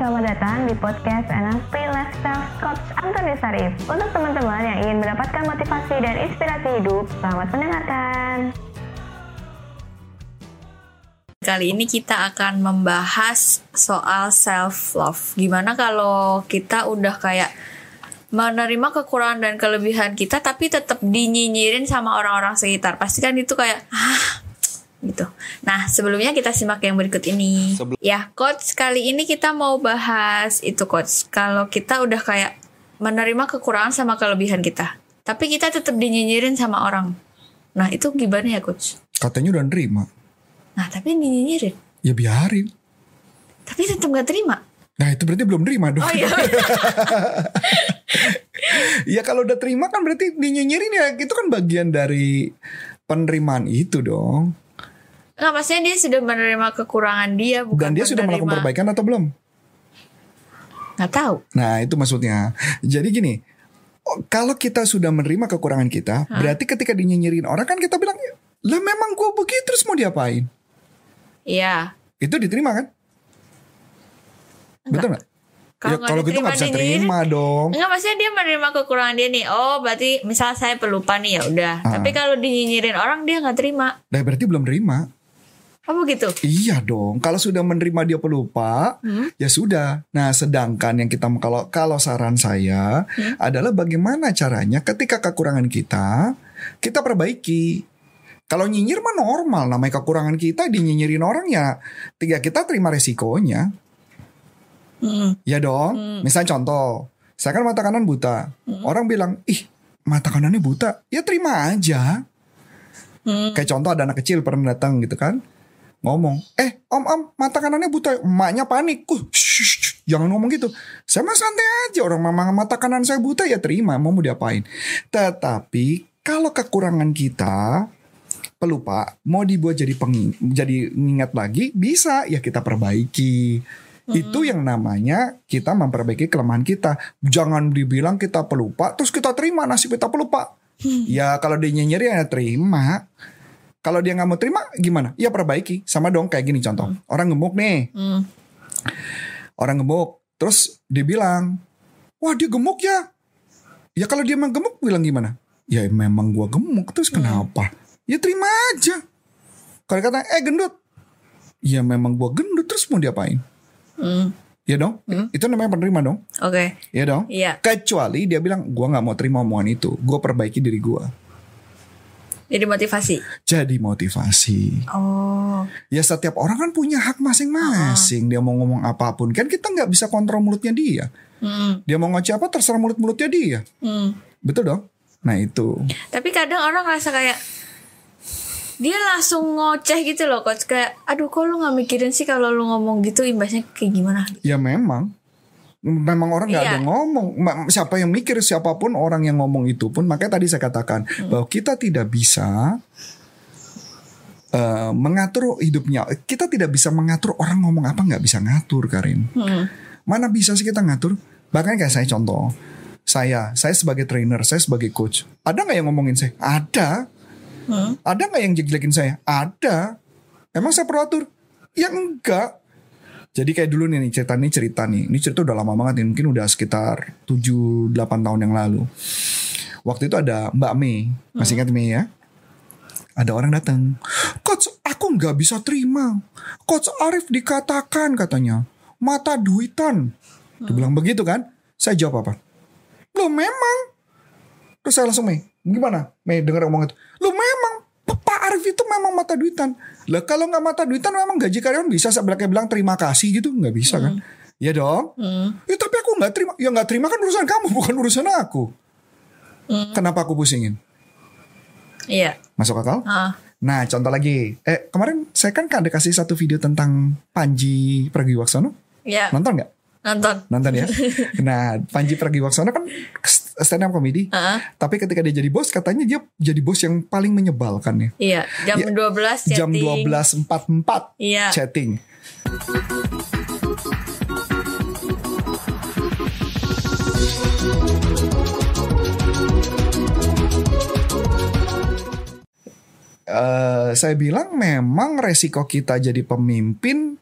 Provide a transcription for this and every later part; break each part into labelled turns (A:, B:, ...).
A: selamat datang di podcast NLP Lifestyle Coach Antoni Sarif. Untuk teman-teman yang ingin mendapatkan motivasi dan inspirasi hidup, selamat mendengarkan.
B: Kali ini kita akan membahas soal self love. Gimana kalau kita udah kayak menerima kekurangan dan kelebihan kita tapi tetap dinyinyirin sama orang-orang sekitar. Pasti kan itu kayak ah gitu. Nah, sebelumnya kita simak yang berikut ini.
C: Sebelum-
B: Ya, coach, kali ini kita mau bahas itu coach. Kalau kita udah kayak menerima kekurangan sama kelebihan kita, tapi kita tetap dinyinyirin sama orang. Nah, itu gimana ya coach?
C: Katanya udah nerima.
B: Nah, tapi dinyinyirin.
C: Ya biarin.
B: Tapi tetap gak terima.
C: Nah itu berarti belum nerima dong.
B: Oh iya.
C: ya kalau udah terima kan berarti dinyinyirin ya. Itu kan bagian dari penerimaan itu dong.
B: Nggak, maksudnya dia sudah menerima kekurangan dia, bukan
C: Dan dia sudah melakukan
B: menerima-
C: perbaikan atau belum?
B: Nggak tahu.
C: Nah itu maksudnya. Jadi gini. oh, Kalau kita sudah menerima kekurangan kita. Berarti ketika dinyinyirin orang kan kita bilang. Lah memang gue begitu terus mau diapain?
B: Iya.
C: Itu diterima kan? Betul nggak?
B: Kalau
C: Ya kalau gitu nggak bisa terima dong.
B: Enggak, maksudnya dia menerima kekurangan dia nih. Oh, berarti misal saya pelupa nih ya udah.
C: Ah.
B: Tapi kalau dinyinyirin orang dia nggak terima.
C: Nah berarti belum terima.
B: Oh begitu.
C: Iya dong, kalau sudah menerima dia pelupa,
B: Hmm?
C: ya sudah. Nah, sedangkan yang kita kalau kalau saran saya
B: Hmm?
C: adalah bagaimana caranya ketika kekurangan kita, kita perbaiki. Kalau nyinyir mah normal, namanya kekurangan kita dinyinyirin orang ya, tiga kita terima resikonya.
B: Hmm.
C: Ya dong. Misalnya contoh, saya kan mata kanan buta. Orang bilang, "Ih, mata kanannya buta." Ya terima aja.
B: Hmm.
C: Kayak contoh ada anak kecil pernah datang gitu kan. Ngomong, eh om om mata kanannya buta. Emaknya panik. Uh, shh, shh, jangan ngomong gitu. Saya mah santai aja. Orang mama mata kanan saya buta ya terima. Mau mau diapain. Tetapi kalau kekurangan kita pelupa mau dibuat jadi peng, jadi ingat lagi bisa ya kita perbaiki. Itu yang namanya kita memperbaiki kelemahan kita. Jangan dibilang kita pelupa terus kita terima nasib kita pelupa. Ya kalau dia ya terima. Kalau dia nggak mau terima gimana? Ya perbaiki. Sama dong kayak gini contoh. Orang gemuk nih.
B: Hmm.
C: Orang gemuk. Terus dia bilang, wah dia gemuk ya. Ya kalau dia memang gemuk bilang gimana? Ya memang gua gemuk. Terus kenapa? Ya terima aja. Kalau kata, eh gendut. Ya memang gua gendut. Terus mau diapain?
B: Hmm.
C: Ya dong. Itu namanya penerima dong.
B: Oke.
C: Ya dong.
B: Iya.
C: Kecuali dia bilang, gua nggak mau terima omongan itu. Gua perbaiki diri gua.
B: Jadi motivasi.
C: Jadi motivasi.
B: Oh.
C: Ya setiap orang kan punya hak masing-masing. Dia mau ngomong apa pun kan kita nggak bisa kontrol mulutnya dia.
B: Hmm.
C: Dia mau ngoceh apa terserah mulut-mulutnya dia.
B: Hmm.
C: Betul dong? Nah itu.
B: Tapi kadang orang ngerasa kayak dia langsung ngoceh gitu loh coach kayak aduh kok lu nggak mikirin sih kalau lu ngomong gitu imbasnya kayak gimana
C: Ya memang. Memang orang nggak
B: Iya.
C: ada ngomong. Siapa yang mikir siapa pun orang yang ngomong itu pun. Makanya tadi saya katakan bahwa kita tidak bisa eh, mengatur hidupnya. Kita tidak bisa mengatur orang ngomong apa nggak bisa ngatur Karin.
B: hmm.
C: Mana bisa sih kita ngatur? Bahkan kayak saya contoh. Saya, saya sebagai trainer, saya sebagai coach. Ada nggak yang ngomongin saya? Ada.
B: Hmm.
C: Ada nggak yang jelekin saya? Ada. Emang saya perlu atur? Ya enggak. Jadi kayak dulu nih, cerita nih cerita nih. Ini cerita udah lama banget nih. Mungkin udah sekitar 7-8 tahun yang lalu. Waktu itu ada Mbak Mei. Masih ingat Mei ya? Ada orang datang. Coach, aku nggak bisa terima. Coach Arif dikatakan katanya. Mata duitan. Dia bilang begitu kan? Saya jawab apa? Loh memang. Terus saya langsung Mei. Gimana? Mei dengar ngomong itu. Loh memang. Arif itu memang mata duitan. Lah kalau nggak mata duitan memang gaji karyawan bisa sebelah bilang terima kasih gitu. Nggak bisa kan? Ya dong.
B: Hmm.
C: Ya tapi aku nggak terima. Ya nggak terima kan urusan kamu bukan urusan aku. Kenapa aku pusingin?
B: iya
C: Masuk akal?
B: ah
C: Nah contoh lagi. Eh kemarin saya kan ada kasih satu video tentang Panji Pragiwaksono.
B: iya
C: Nonton nggak?
B: Nonton
C: Nonton ya. nah Panji Pragiwaksono kan stand up comedy.
B: Ah,
C: Tapi ketika dia jadi bos katanya dia jadi bos yang paling menyebalkan ya.
B: iya jam
C: Ya,
B: 12
C: Jam
B: chatting.
C: 12.44
B: Iya.
C: chatting. Eh, saya bilang memang resiko kita jadi pemimpin,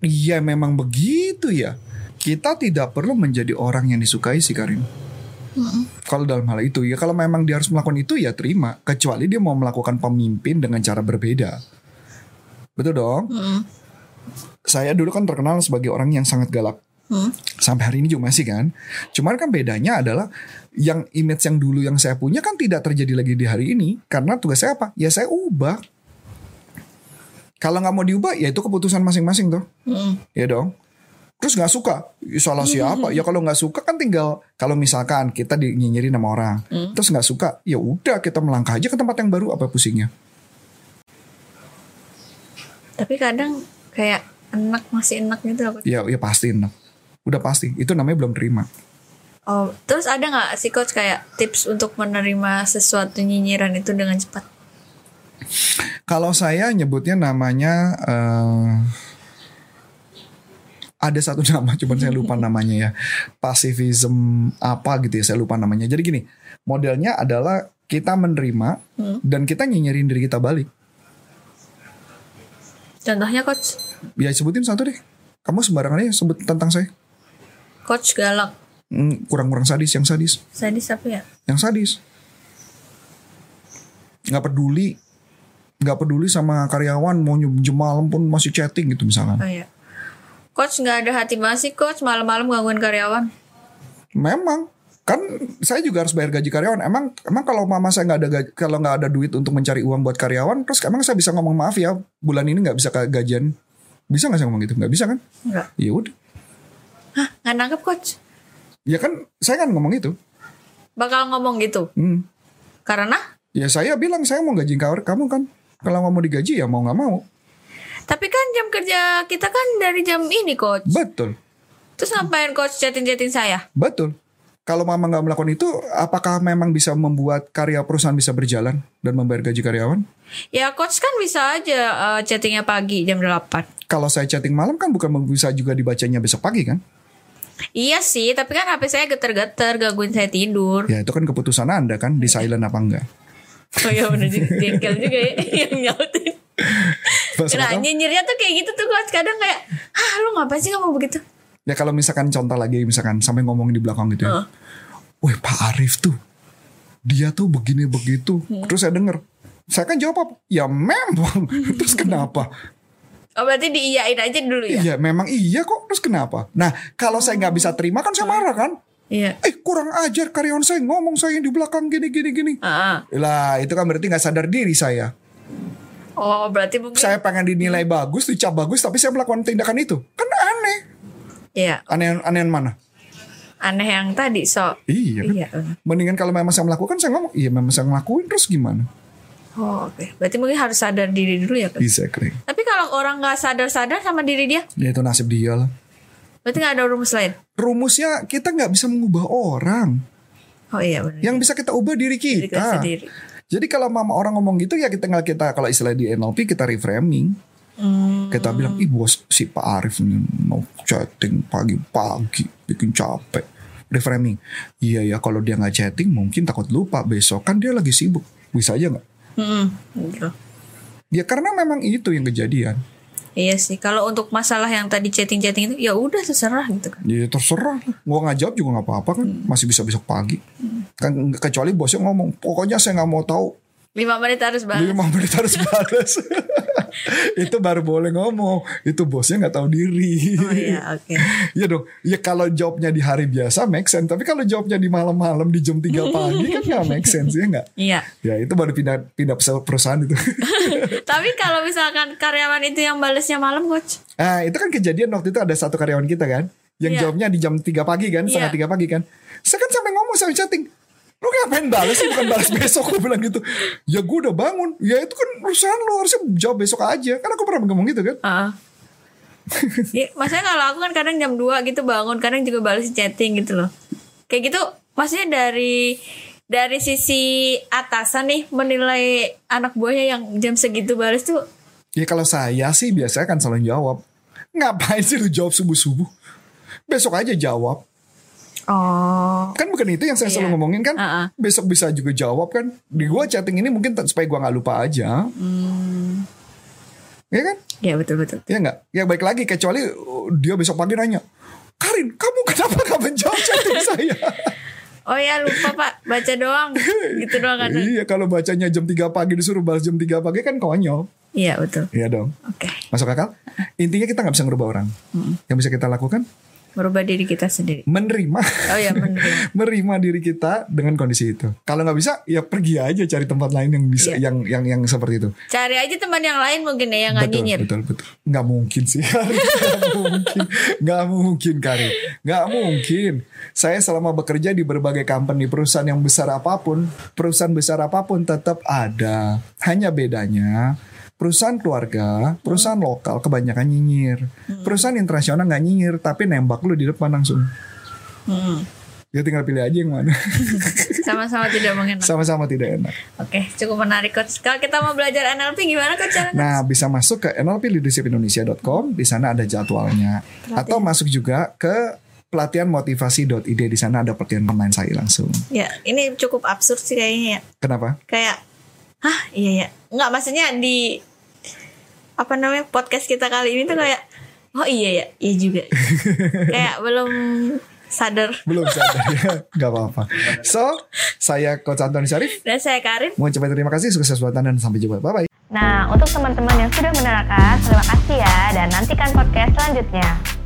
C: ya memang begitu ya. Kita tidak perlu menjadi orang yang disukai sih Karin. Kalau dalam hal itu ya kalau memang dia harus melakukan itu ya terima kecuali dia mau melakukan pemimpin dengan cara berbeda. Betul dong? Saya dulu kan terkenal sebagai orang yang sangat galak. Sampai hari ini juga masih kan. Cuman kan bedanya adalah yang image yang dulu yang saya punya kan tidak terjadi lagi di hari ini karena tugas saya apa? Ya saya ubah. Kalau nggak mau diubah ya itu keputusan masing-masing tuh. Ya dong. Terus nggak suka, ya salah siapa? Ya kalau nggak suka kan tinggal kalau misalkan kita dinyinyirin sama orang, terus nggak suka, ya udah kita melangkah aja ke tempat yang baru apa pusingnya?
B: Tapi kadang kayak enak masih enak gitu. Coach.
C: Ya ya pasti enak. Udah pasti. Itu namanya belum terima.
B: Oh, terus ada nggak sih coach kayak tips untuk menerima sesuatu nyinyiran itu dengan cepat?
C: Kalau saya nyebutnya namanya eh, ada satu nama, cuman saya lupa namanya ya. Pasifism apa gitu ya, saya lupa namanya. Jadi gini, modelnya adalah kita menerima dan kita nyinyirin diri kita balik.
B: Contohnya coach,
C: Ya sebutin satu deh. Kamu sembarangan aja sebut tentang saya.
B: coach galak,
C: Hmm, kurang-kurang sadis, yang sadis,
B: sadis apa ya?
C: yang sadis. Nggak peduli, nggak peduli sama karyawan mau jam malam pun masih chatting gitu misalkan.
B: Oh ya. Coach nggak ada hati banget sih coach malam-malam gangguin karyawan.
C: Memang kan saya juga harus bayar gaji karyawan. Emang emang kalau mama saya nggak ada gaji, kalau nggak ada duit untuk mencari uang buat karyawan, terus emang saya bisa ngomong maaf ya bulan ini nggak bisa ke- gajian. Bisa nggak saya ngomong gitu? Nggak bisa kan?
B: Enggak.
C: Ya udah.
B: Hah, nggak nangkep coach.
C: Ya kan saya kan ngomong itu.
B: Bakal ngomong gitu.
C: Hmm.
B: Karena
C: Ya saya bilang saya mau gaji kamu kan. Kalau nggak mau digaji ya mau nggak mau.
B: Tapi kan jam kerja kita kan dari jam ini coach.
C: Betul,
B: Terus ngapain coach chatting-chatting saya?
C: betul. Kalau mama nggak melakukan itu, apakah memang bisa membuat karya perusahaan bisa berjalan dan membayar gaji karyawan?
B: Ya coach kan bisa aja eh, chattingnya pagi jam 8.
C: Kalau saya chatting malam kan bukan bisa juga dibacanya besok pagi kan?
B: Iya sih, tapi kan HP saya geter-geter gangguin saya tidur.
C: Ya itu kan keputusan anda kan di silent apa enggak?
B: Oh iya bener juga, jengkel juga ya yang nyautin. Nah nyinyirnya tuh kayak gitu tuh coach kadang kayak, ah lu ngapain sih ngomong begitu?
C: Ya kalau misalkan contoh lagi misalkan sampai ngomongin di belakang gitu ya.
B: Heeh.
C: Wih Pak Arif tuh. Dia tuh begini begitu.
B: Hmm.
C: Terus saya denger. Saya kan jawab apa? Ya memang. Terus kenapa?
B: Oh berarti diiyain aja dulu ya?
C: Iya memang iya kok. Terus kenapa? Nah kalau saya nggak bisa terima kan saya marah kan.
B: Iya.
C: Eh kurang ajar karyawan saya ngomong saya di belakang gini gini gini.
B: Ah.
C: Lah itu kan berarti nggak sadar diri saya.
B: Oh berarti mungkin
C: Saya pengen dinilai bagus, dicap bagus, tapi saya melakukan tindakan itu. Kan aneh.
B: Iya
C: Aneh aneh yang mana?
B: aneh yang tadi so
C: Iya. kan?
B: Iya benar.
C: Mendingan kalau memang saya melakukan saya ngomong, iya memang saya ngelakuin terus gimana?
B: Oh oke Berarti mungkin harus sadar diri dulu ya coach
C: Exactly.
B: Tapi kalau orang nggak sadar-sadar sama diri dia
C: Ya itu nasib dia lah.
B: Berarti nggak ada rumus lain
C: Rumusnya kita nggak bisa mengubah orang.
B: Oh iya benar
C: Yang bisa kita ubah diri
B: Diri kita
C: kita.
B: sendiri.
C: Jadi kalau mama orang ngomong gitu ya kita tinggal kita kalau istilah di NLP kita reframing.
B: Hmm.
C: Kita bilang, ih bos si Pak Arif nih mau chatting pagi-pagi bikin capek. Reframing. Iya ya kalau dia nggak chatting mungkin takut lupa besok kan dia lagi sibuk. Bisa aja nggak?
B: Mm-mm, gitu.
C: Ya karena memang itu yang kejadian.
B: Iya sih, kalau untuk masalah yang tadi chatting-chatting itu ya udah terserah gitu kan.
C: Ya terserah. Gua nggak jawab juga nggak apa-apa kan. Masih bisa besok pagi. Kan kecuali bosnya ngomong, pokoknya saya nggak mau tahu.
B: Lima menit harus banget.
C: Lima menit harus balas. itu baru boleh ngomong. Itu bosnya nggak tahu diri.
B: Oh iya, oke.
C: Iya dong. Ya kalau jawabnya di hari biasa make sense. Tapi kalau jawabnya di malam-malam di jam 3 pagi kan nggak make sense ya nggak?
B: Iya.
C: Ya itu baru pindah pindah perusahaan itu.
B: Tapi kalau misalkan karyawan itu yang balesnya malam, coach.
C: ah itu kan kejadian waktu itu ada satu karyawan kita kan. Yang
B: Iya.
C: jawabnya di jam 3 pagi kan. Setengah
B: Iya.
C: tiga pagi kan. Saya kan sampai ngomong sampai chatting. Lu ngapain balas sih? Bukan balas besok Gue bilang gitu. Ya gue udah bangun. Ya itu kan urusan lu. Harusnya jawab besok aja. Kan aku pernah ngomong gitu kan?
B: Heeh. Iya, maksudnya kalau aku kan kadang jam 2 gitu bangun, kadang juga balas chatting gitu loh. Kayak gitu, maksudnya dari dari sisi atasan nih menilai anak buahnya yang jam segitu balas tuh.
C: Ya kalau saya sih biasanya kan selalu jawab. Ngapain sih lu jawab subuh-subuh? Besok aja jawab
B: oh
C: Kan bukan itu yang saya selalu
B: Iya.
C: ngomongin kan
B: Uh-uh.
C: Besok bisa juga jawab kan Di gua chatting ini mungkin supaya gua gak lupa aja
B: Hmm.
C: Ya kan
B: ya betul betul
C: Ya nggak? Ya baik lagi kecuali uh, dia besok pagi nanya Karin, kamu kenapa gak menjawab chatting saya?
B: Oh ya lupa pak baca doang gitu doang kan.
C: iya, kalau bacanya jam 3 pagi disuruh balas jam 3 pagi kan konyol.
B: Iya betul.
C: Iya dong.
B: Oke.
C: Masuk akal? Intinya kita nggak bisa ngerubah orang. Yang bisa kita lakukan
B: Merubah diri kita sendiri.
C: menerima,
B: Oh ya menerima.
C: menerima diri kita dengan kondisi itu. Kalau nggak bisa, ya pergi aja cari tempat lain yang bisa,
B: Iya.
C: yang yang yang seperti itu.
B: Cari aja teman yang lain mungkin ya yang nggak
C: betul,
B: nyinyir.
C: betul, betul. Nggak mungkin sih. Nggak mungkin, nggak mungkin, Kari. Nggak mungkin. Saya selama bekerja di berbagai company, perusahaan yang besar apa pun, perusahaan besar apa pun tetap ada. Hanya bedanya, perusahaan keluarga, perusahaan lokal kebanyakan nyinyir. Perusahaan internasional nggak nyinyir, tapi nembak lu di depan langsung.
B: Hmm.
C: Ya tinggal pilih aja yang mana.
B: Sama-sama tidak mengenal.
C: Sama-sama tidak enak.
B: Oke, cukup menarik coach. Kalau kita mau belajar NLP gimana coach? caranya?
C: Nah, bisa masuk ke nlpleadershipindonesia.com, di sana ada jadwalnya. Atau masuk juga ke pelatihan motivasi.id di sana ada pelatihan pemain saya langsung.
B: Ya, ini cukup absurd sih kayaknya ya.
C: Kenapa?
B: Kayak, hah iya ya. Enggak, maksudnya di apa namanya podcast kita kali ini tuh kayak, oh iya ya, iya juga. kayak belum sadar.
C: Belum sadar ya, nggak apa-apa. So, saya Coach Antoni Syarif.
B: Dan saya Karin.
C: Mau coba terima kasih, sukses buat Anda dan sampai jumpa. Bye bye.
A: Nah, untuk teman-teman yang sudah menerangkan, terima kasih ya dan nantikan podcast selanjutnya.